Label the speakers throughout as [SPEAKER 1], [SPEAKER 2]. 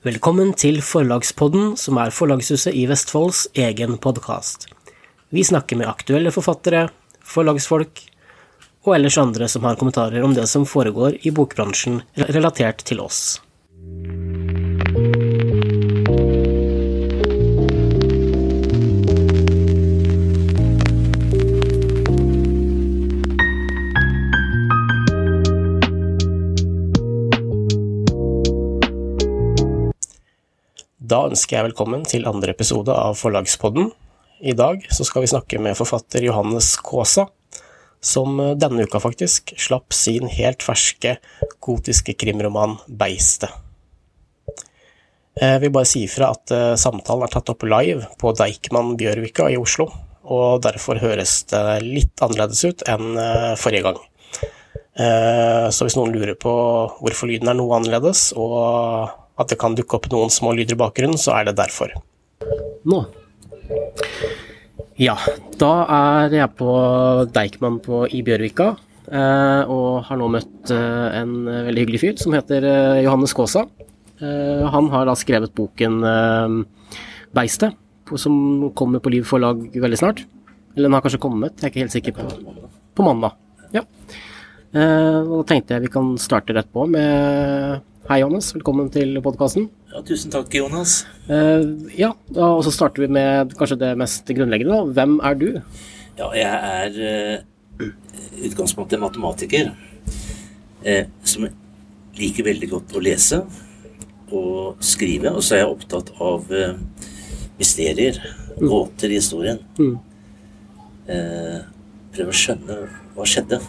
[SPEAKER 1] Velkommen til Forlagspodden, som er Forlagshuset i Vestfolds egen podkast. Vi snakker med aktuelle forfattere, forlagsfolk og ellers andre som har kommentarer om det som foregår i bokbransjen relatert til oss. Da ønsker jeg velkommen til andre episode av Forlagspodden. I dag skal vi snakke med forfatter Johannes Kaasa, som denne uka faktisk slapp sin helt ferske gotiske krimroman 'Beistet'. Jeg vil bare si ifra at eh, samtalen er tatt opp live på Deichman Bjørvika i Oslo, og derfor høres det litt annerledes ut enn eh, forrige gang. Eh, så hvis noen lurer på hvorfor lyden er noe annerledes, og at det kan dukke opp noen små lyder i bakgrunnen, så er det derfor. Nå. Ja, da er jeg på Deichman på, i Bjørvika, og har nå møtt en veldig hyggelig fyr som heter Johannes Kaasa. Han har da skrevet boken Beistet, som kommer på Liv forlag veldig snart. Eller den har kanskje kommet, jeg er ikke helt sikker på På mandag. Ja. Og da tenkte jeg vi kan starte rett på med Hei, Johannes. Velkommen til podkasten.
[SPEAKER 2] Ja, tusen takk, Jonas.
[SPEAKER 1] Uh, ja, og så starter vi med kanskje det mest grunnleggende. da. Hvem er du?
[SPEAKER 2] Ja, jeg er uh, utgangspunktet matematiker. Som liker veldig godt å lese og skrive. Og så er jeg opptatt av mysterier, gåter i historien. Mm. prøve å skjønne hva skjedde,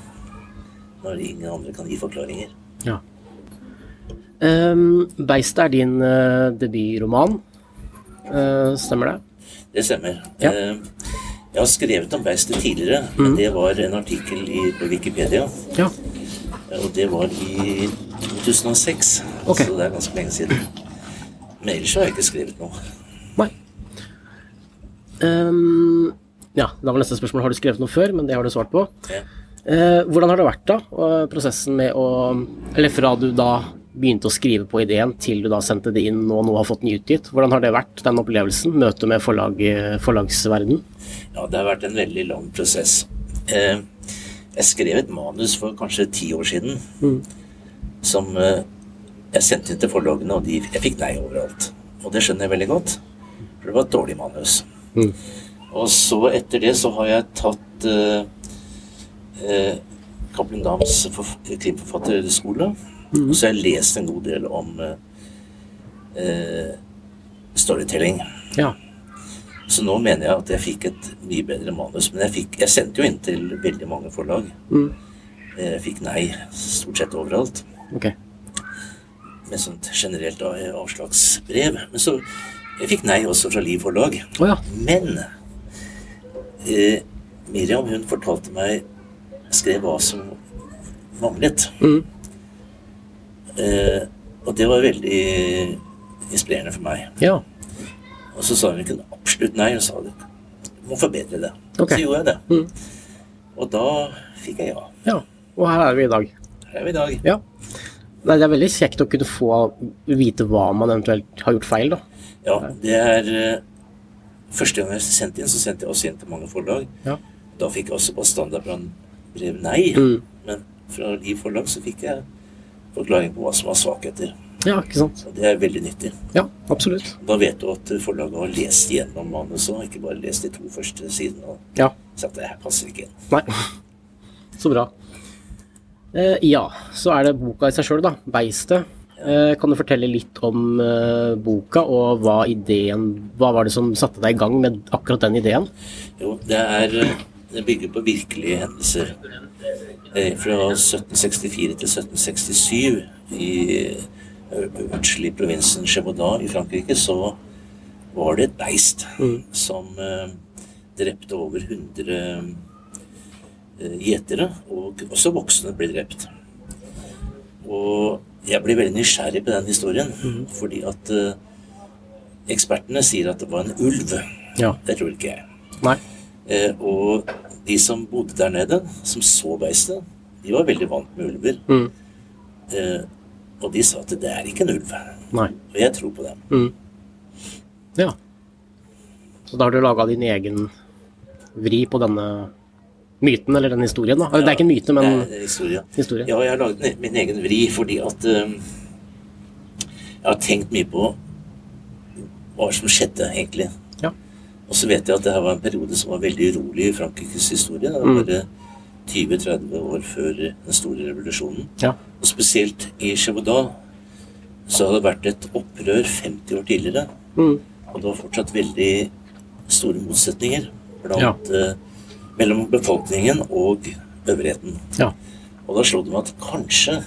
[SPEAKER 2] når ingen andre kan gi forklaringer.
[SPEAKER 1] Ja. Um, 'Beistet' er din uh, debutroman, uh, stemmer det?
[SPEAKER 2] Det stemmer. Ja. Uh, jeg har skrevet om beistet tidligere, mm. men det var en artikkel i, på Wikipedia.
[SPEAKER 1] Ja.
[SPEAKER 2] Og det var i 2006,
[SPEAKER 1] okay.
[SPEAKER 2] så det er ganske lenge siden. Men ellers har jeg ikke skrevet noe.
[SPEAKER 1] Nei. Um, ja, da var neste spørsmål har du skrevet noe før, men det har du svart på.
[SPEAKER 2] Ja.
[SPEAKER 1] Hvordan har det vært, da, prosessen med å Eller fra du da begynte å skrive på ideen til du da sendte det inn og nå har fått den utgitt. Hvordan har det vært, den opplevelsen? Møtet med forlag, forlagsverden?
[SPEAKER 2] Ja, det har vært en veldig lang prosess. Eh, jeg skrev et manus for kanskje ti år siden mm. som eh, jeg sendte inn til forlagene, og de, jeg fikk nei overalt. Og det skjønner jeg veldig godt, for det var et dårlig manus. Mm. Og så etter det så har jeg tatt eh, eh Cappelen Dams krimforfatterskole Mm. Og så har jeg lest en god del om eh, storytelling.
[SPEAKER 1] Ja.
[SPEAKER 2] Så nå mener jeg at jeg fikk et mye bedre manus. Men jeg, fikk, jeg sendte jo inn til veldig mange forlag.
[SPEAKER 1] Mm.
[SPEAKER 2] Jeg fikk nei stort sett overalt.
[SPEAKER 1] Okay.
[SPEAKER 2] Med sånt generelt avslagsbrev. Men så Jeg fikk nei også fra Liv forlag.
[SPEAKER 1] Oh, ja.
[SPEAKER 2] Men eh, Miriam hun fortalte meg Skrev hva som manglet.
[SPEAKER 1] Mm.
[SPEAKER 2] Eh, og det var veldig inspirerende for meg.
[SPEAKER 1] Ja.
[SPEAKER 2] Og så sa hun ikke absolutt nei, hun sa det. Du må forbedre det.
[SPEAKER 1] Okay.
[SPEAKER 2] Så gjorde jeg det.
[SPEAKER 1] Mm.
[SPEAKER 2] Og da fikk jeg ja.
[SPEAKER 1] Ja, Og her er vi i dag.
[SPEAKER 2] Her er vi i dag.
[SPEAKER 1] Ja. Det er veldig kjekt å kunne få vite hva man eventuelt har gjort feil, da.
[SPEAKER 2] Ja, det er eh, Første gang jeg sendte inn, så sendte jeg også inn til mange forlag.
[SPEAKER 1] Ja.
[SPEAKER 2] Da fikk jeg også på standardbrev nei.
[SPEAKER 1] Mm.
[SPEAKER 2] Men fra Liv forlag så fikk jeg forklaring på hva som var svakheter.
[SPEAKER 1] Ja, ikke sant.
[SPEAKER 2] Og det er veldig nyttig.
[SPEAKER 1] Ja, absolutt.
[SPEAKER 2] Da vet du at forlaget har lest gjennom manuset, og ikke bare lest de to første sidene og
[SPEAKER 1] ja.
[SPEAKER 2] sagt at det her passer ikke inn.
[SPEAKER 1] Nei. Så bra. Eh, ja, så er det boka i seg sjøl, da. 'Beistet'. Eh, kan du fortelle litt om eh, boka, og hva ideen Hva var det som satte deg i gang med akkurat den ideen?
[SPEAKER 2] Jo, det er Det bygger på virkelige hendelser. Eh, fra 1764 til 1767 i øvertslig provinsen Chebaudat i Frankrike, så var det et beist
[SPEAKER 1] mm.
[SPEAKER 2] som uh, drepte over 100 uh, gjetere, og også voksne ble drept. Og jeg ble veldig nysgjerrig på den historien,
[SPEAKER 1] mm.
[SPEAKER 2] fordi at ekspertene sier at det var en ulv.
[SPEAKER 1] Ja.
[SPEAKER 2] Det tror ikke jeg.
[SPEAKER 1] Nei.
[SPEAKER 2] Og de som bodde der nede, som så beistet, de var veldig vant med ulver.
[SPEAKER 1] Mm.
[SPEAKER 2] Eh, og de sa at det er ikke en ulv.
[SPEAKER 1] Nei.
[SPEAKER 2] Og jeg tror på det.
[SPEAKER 1] Ja. Så da har du laga din egen vri på denne myten, eller den historien, da. Det er ikke en myte, men
[SPEAKER 2] er historie.
[SPEAKER 1] historie.
[SPEAKER 2] Ja, jeg har laget min- egen vri fordi at eh, jeg har tenkt mye på hva som skjedde, egentlig.
[SPEAKER 1] Ja.
[SPEAKER 2] Og så vet jeg at det her var en periode som var veldig urolig i Frankrikes historie. Det var
[SPEAKER 1] Mm.
[SPEAKER 2] bare 20-30 år før den store revolusjonen.
[SPEAKER 1] Ja.
[SPEAKER 2] Og spesielt i Chevaudan så hadde det vært et opprør 50 år tidligere.
[SPEAKER 1] Mm.
[SPEAKER 2] Og det var fortsatt veldig store motsetninger blant, eh, mellom befolkningen og øvrigheten.
[SPEAKER 1] ja.
[SPEAKER 2] Og da slo det meg at kanskje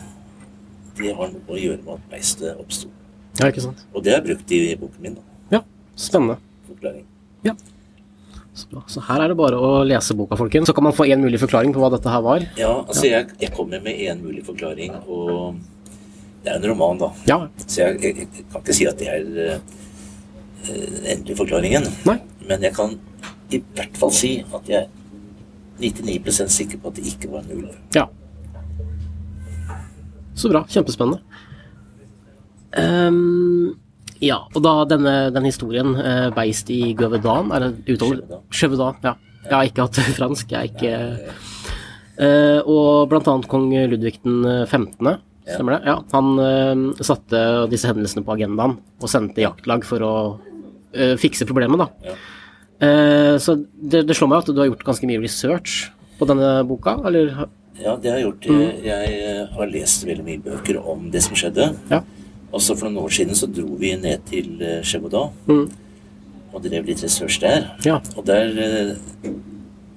[SPEAKER 2] det har noe å gjøre med at beistet oppsto.
[SPEAKER 1] Ja.
[SPEAKER 2] Og det har jeg brukt i boken min. da,
[SPEAKER 1] Ja, spennende.
[SPEAKER 2] Forklaring.
[SPEAKER 1] Så, bra. så her er det bare å lese boka, folkens. Så kan man få én mulig forklaring på hva dette her var.
[SPEAKER 2] Ja, altså jeg, jeg kommer med én mulig forklaring, og det er en roman, da.
[SPEAKER 1] Ja.
[SPEAKER 2] Så jeg, jeg, jeg kan ikke si at det er eh, den endelige forklaringen.
[SPEAKER 1] Nei.
[SPEAKER 2] Men jeg kan i hvert fall si at jeg er 99% sikker på at det ikke var en ulv.
[SPEAKER 1] Ja. Så bra. Kjempespennende. Ehm, ja, og da denne den historien, uh, beist i Gøvedan, er det uttaler?
[SPEAKER 2] Chevaudan,
[SPEAKER 1] ja. Jeg har ikke hatt fransk, jeg er ikke uh, Og blant annet kong Ludvig den 15., stemmer det? Ja, han uh, satte disse hendelsene på agendaen og sendte jaktlag for å uh, fikse problemet, da. Eh, så det, det slår meg at du har gjort ganske mye research på denne boka, eller?
[SPEAKER 2] Ja, det har jeg gjort. Jeg, jeg eh, har lest veldig mye bøker om det som skjedde.
[SPEAKER 1] Ja.
[SPEAKER 2] Og så for noen år siden så dro vi ned til eh, Chevaudan
[SPEAKER 1] Mm.
[SPEAKER 2] og drev litt research der.
[SPEAKER 1] Ja.
[SPEAKER 2] Og der eh,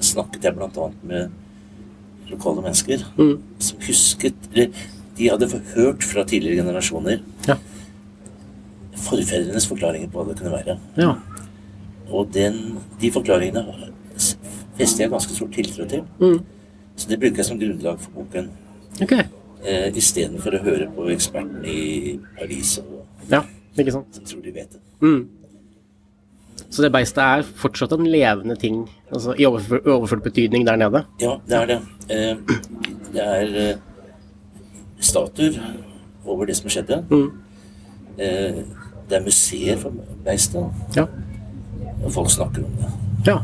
[SPEAKER 2] snakket jeg annet med lokale mennesker
[SPEAKER 1] Mm.
[SPEAKER 2] som husket Eller de hadde hørt fra tidligere generasjoner
[SPEAKER 1] Ja.
[SPEAKER 2] forfedrenes forklaringer på hva det kunne være.
[SPEAKER 1] Ja.
[SPEAKER 2] Og den, de forklaringene fester jeg ganske stor tiltro til.
[SPEAKER 1] Mm.
[SPEAKER 2] Så det bruker jeg som grunnlag for boken.
[SPEAKER 1] Ok.
[SPEAKER 2] Eh, Istedenfor å høre på eksperten i Paris og
[SPEAKER 1] Ja, ikke sant.
[SPEAKER 2] som tror de vet det.
[SPEAKER 1] Mm. Så det beistet er fortsatt en levende ting, altså i overført, overført betydning der nede?
[SPEAKER 2] Ja, det er det. Eh, Det er eh, statuer over det som skjedde.
[SPEAKER 1] Mm.
[SPEAKER 2] Eh, Det er museer for beistet,
[SPEAKER 1] Ja.
[SPEAKER 2] og folk snakker om det.
[SPEAKER 1] Ja.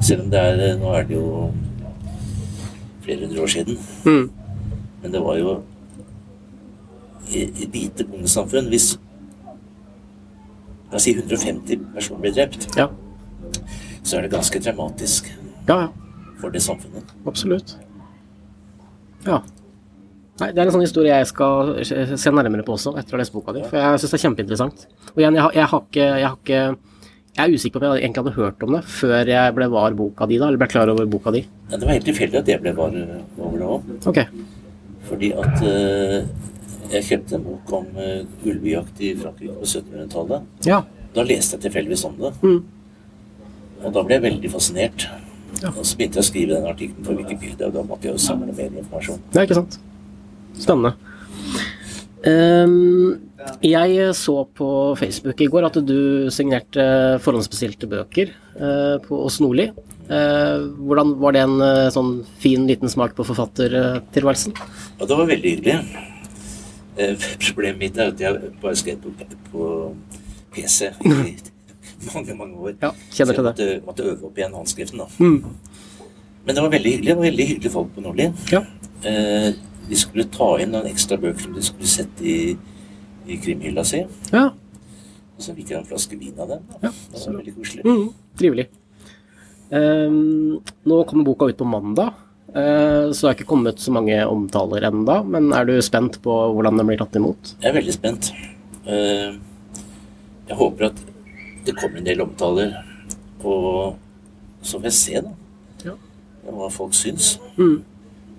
[SPEAKER 2] Selv om det er eh, Nå er det jo flere hundre år siden.
[SPEAKER 1] Mm.
[SPEAKER 2] Men det var jo i lite bondesamfunn hvis La oss si 150 personer blir drept,
[SPEAKER 1] Ja.
[SPEAKER 2] så er det ganske dramatisk
[SPEAKER 1] Ja, ja.
[SPEAKER 2] for det samfunnet.
[SPEAKER 1] Absolutt. Ja. Nei, Det er en sånn historie jeg skal se nærmere på også, etter å ha lest boka di. For jeg syns det er kjempeinteressant. Og igjen, jeg har, jeg har ikke Jeg har ikke jeg er usikker på om jeg egentlig hadde hørt om det før jeg ble var boka di, da, eller ble klar over boka di.
[SPEAKER 2] Ja, det var helt tilfeldig at jeg ble var over det òg. Fordi at eh, jeg kjøpte en bok om uh, ulvejakt i Frankrike på 1700-tallet.
[SPEAKER 1] Ja.
[SPEAKER 2] Da leste jeg tilfeldigvis om det.
[SPEAKER 1] Mm.
[SPEAKER 2] Og da ble jeg veldig fascinert.
[SPEAKER 1] Ja.
[SPEAKER 2] Og så begynte jeg å skrive den artikkelen for Wikipedia, og da måtte jeg jo samle mer informasjon.
[SPEAKER 1] Det er ikke sant. Spennende. Ehm, jeg så på Facebook i går at du signerte forhåndsbestilte bøker eh, på hos Nordli. Eh, hvordan Var det en eh, sånn fin, liten smak på forfattertilværelsen?
[SPEAKER 2] Ja, det var veldig hyggelig. Problemet mitt er at jeg bare skrev på, på PC i mange, mange år.
[SPEAKER 1] Ja, kjenner til
[SPEAKER 2] Så jeg måtte, måtte øve opp igjen håndskriften, da.
[SPEAKER 1] Mm.
[SPEAKER 2] Men det var veldig hyggelig. Det var veldig hyggelige folk på Nordli.
[SPEAKER 1] Ja.
[SPEAKER 2] De skulle ta inn noen ekstra bøker som de skulle sette i, i krimhylla si.
[SPEAKER 1] ja.
[SPEAKER 2] Og så fikk jeg en flaske vin av dem.
[SPEAKER 1] Ja,
[SPEAKER 2] det var veldig koselig.
[SPEAKER 1] Mm, trivelig. Um, nå kommer boka ut på mandag, eh, så det har ikke kommet så mange omtaler ennå. Men er du spent på hvordan den blir tatt imot?
[SPEAKER 2] Jeg er veldig spent. Eh, jeg håper at det kommer en del omtaler, og så får jeg se, da.
[SPEAKER 1] Ja.
[SPEAKER 2] Hva folk syns.
[SPEAKER 1] Mm,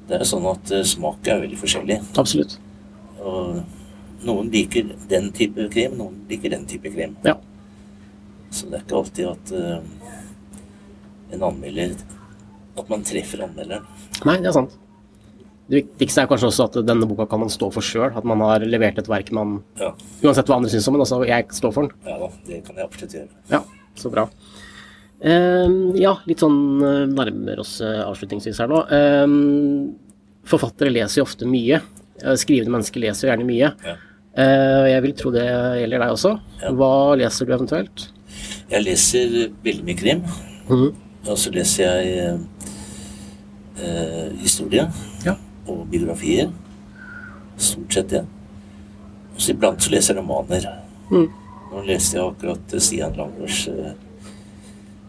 [SPEAKER 2] Det er sånn at eh, smak er veldig forskjellig.
[SPEAKER 1] absolutt.
[SPEAKER 2] Og noen liker den type krem, noen liker den type krem.
[SPEAKER 1] Ja.
[SPEAKER 2] Så det er ikke alltid at uh, en anmelder At man treffer anmelderen.
[SPEAKER 1] Nei, det er sant. Det viktigste er kanskje også at denne boka kan man stå for sjøl. At man har levert et verk man
[SPEAKER 2] Ja,
[SPEAKER 1] Uansett hva andre syns om den, altså jeg står for den.
[SPEAKER 2] ja da, det kan jeg absolutt gjøre.
[SPEAKER 1] Ja, så bra. Ehm, ja, litt sånn eh, nærmer oss eh, avslutningsvis her nå. Ehm, forfattere leser jo ofte mye. Eh, Skrivende mennesker leser jo gjerne mye.
[SPEAKER 2] Ja.
[SPEAKER 1] Jeg vil tro det gjelder deg også.
[SPEAKER 2] Ja.
[SPEAKER 1] Hva leser du eventuelt?
[SPEAKER 2] Jeg leser veldig mye krim.
[SPEAKER 1] Mm.
[SPEAKER 2] Og så leser jeg eh, historie
[SPEAKER 1] Ja.
[SPEAKER 2] og biografier. Stort sett det. Og så iblant så leser jeg romaner.
[SPEAKER 1] Mm.
[SPEAKER 2] Nå leste jeg akkurat Stian Langers eh,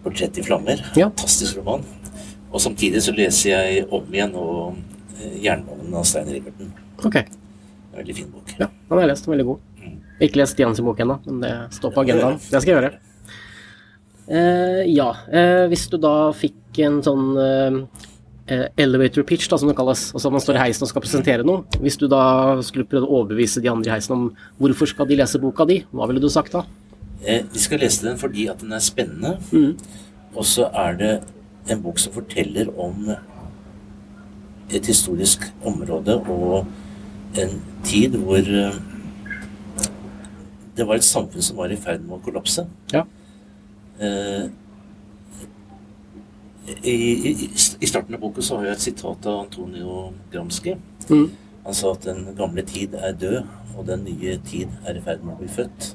[SPEAKER 2] 'Portrett i flammer'.
[SPEAKER 1] Ja.
[SPEAKER 2] Fantastisk roman. Og samtidig så leser jeg om igjen og eh, 'Jernbanen' av Stein Riverton.
[SPEAKER 1] Okay.
[SPEAKER 2] En veldig fin bok.
[SPEAKER 1] Ja, den har jeg lest. Veldig god. Ikke lest Stians bok ennå, men det står på agendaen. Det skal jeg gjøre. Eh, ja, eh, hvis du da fikk en sånn eh, eh, elevator pitch, da, som det kalles, altså man står i heisen og skal presentere noe. Hvis du da skulle prøve å overbevise de andre i heisen om hvorfor skal de lese boka di, hva ville du sagt da?
[SPEAKER 2] Eh, De skal lese den fordi at den er spennende. Og så er det en bok som forteller om et historisk område og en tid hvor eh, det var et samfunn som var i ferd med å kollapse.
[SPEAKER 1] Ja.
[SPEAKER 2] Eh, I, i, I starten av boken så har jeg et sitat av Antonio Gramsci.
[SPEAKER 1] Mm.
[SPEAKER 2] Han sa at den gamle tid er død, og den nye tid er i ferd med å bli født.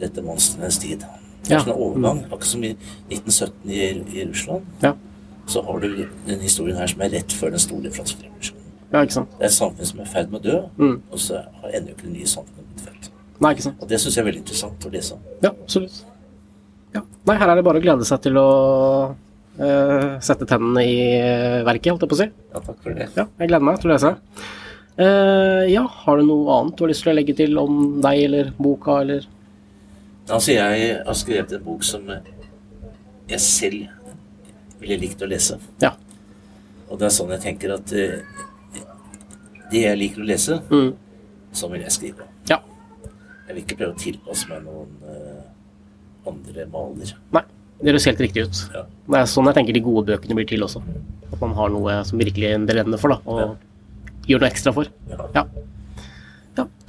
[SPEAKER 2] Dette monstrenes tid. Det er
[SPEAKER 1] Ja.
[SPEAKER 2] sånn overgang. Akkurat som i 1917 i, i Russland,
[SPEAKER 1] Ja.
[SPEAKER 2] så har du den historien her som er rett før den store franske revolusjonen.
[SPEAKER 1] ja.
[SPEAKER 2] Det er et samfunn som er i ferd med å dø,
[SPEAKER 1] Mm.
[SPEAKER 2] og så har ennå ikke det nye samfunnet blitt født.
[SPEAKER 1] Nei, ikke sant.
[SPEAKER 2] Og det syns jeg er veldig interessant å lese om.
[SPEAKER 1] Ja, absolutt. Ja. Nei, her er det bare å glede seg til å uh, sette tennene i eh, verket, holdt jeg på å si.
[SPEAKER 2] Ja, takk for det.
[SPEAKER 1] Ja, jeg gleder meg til å lese. Uh, ja, har du noe annet du har lyst til å legge til om deg eller boka, eller
[SPEAKER 2] Altså, jeg har skrevet en bok som jeg selv ville likt å lese.
[SPEAKER 1] Ja.
[SPEAKER 2] Og det er sånn jeg tenker at eh, det jeg liker å lese,
[SPEAKER 1] Mm.
[SPEAKER 2] sånn vil jeg skrive.
[SPEAKER 1] Ja.
[SPEAKER 2] Jeg vil ikke prøve å tilpasse meg noen uh, andre maler.
[SPEAKER 1] Nei, det høres helt riktig ut.
[SPEAKER 2] Ja.
[SPEAKER 1] Det er sånn jeg tenker de gode bøkene blir til også. At man har noe som virkelig brenner for, da, og gjør noe ekstra for.
[SPEAKER 2] Ja.
[SPEAKER 1] Ja.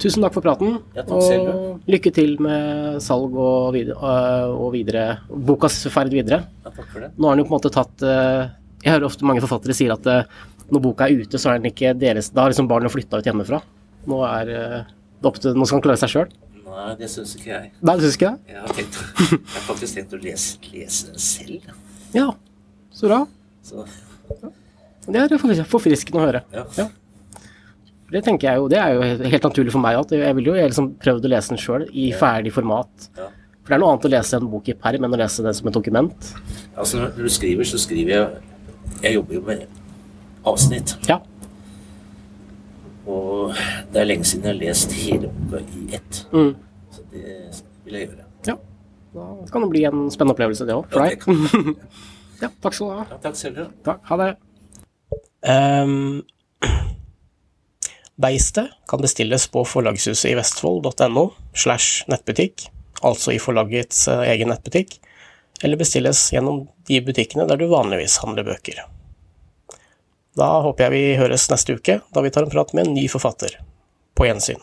[SPEAKER 1] Ja. Tusen takk for praten,
[SPEAKER 2] Ja, takk selv.
[SPEAKER 1] og lykke til med salg og vid og videre bokas ferd videre.
[SPEAKER 2] ja, takk for det.
[SPEAKER 1] Nå har den jo på en måte tatt eh, Jeg hører ofte mange forfattere sier at eh, når boka er ute, så er den ikke deres Da har liksom barnet flytta ut hjemmefra. Nå er det opp til Nå skal han klare seg sjøl.
[SPEAKER 2] Nei, det syns ikke jeg.
[SPEAKER 1] Nei, det syns ikke jeg.
[SPEAKER 2] Jeg har, tenkt, jeg har faktisk tenkt å lese, lese den selv.
[SPEAKER 1] Ja. Så bra.
[SPEAKER 2] Så
[SPEAKER 1] Det er forfris- forfriskende å høre.
[SPEAKER 2] ja.
[SPEAKER 1] Ja. Det tenker jeg jo, det er jo helt helt naturlig for meg at jeg ville jo liksom prøvd å lese den sjøl i ferdig format.
[SPEAKER 2] ja.
[SPEAKER 1] For det er noe annet å lese en bok i perm enn å lese den som et dokument.
[SPEAKER 2] Altså, når du skriver, så skriver jeg Jeg jobber jo med avsnitt.
[SPEAKER 1] Ja.
[SPEAKER 2] Og det er lenge siden jeg har lest hele boka i ett.
[SPEAKER 1] Mm.
[SPEAKER 2] Så det vil jeg gjøre.
[SPEAKER 1] ja. Da kan det bli en spennende opplevelse, det òg, for
[SPEAKER 2] Ja,
[SPEAKER 1] deg. Ja, takk skal du ha.
[SPEAKER 2] Ja, takk selv. ja.
[SPEAKER 1] Takk, ha det. Um, Beistet kan bestilles på forlagshuset i vestfold.no slash nettbutikk, altså i forlagets eh, egen nettbutikk, eller bestilles gjennom de butikkene der du vanligvis handler bøker. Da håper jeg vi høres neste uke, da vi tar en prat med en ny forfatter. På gjensyn.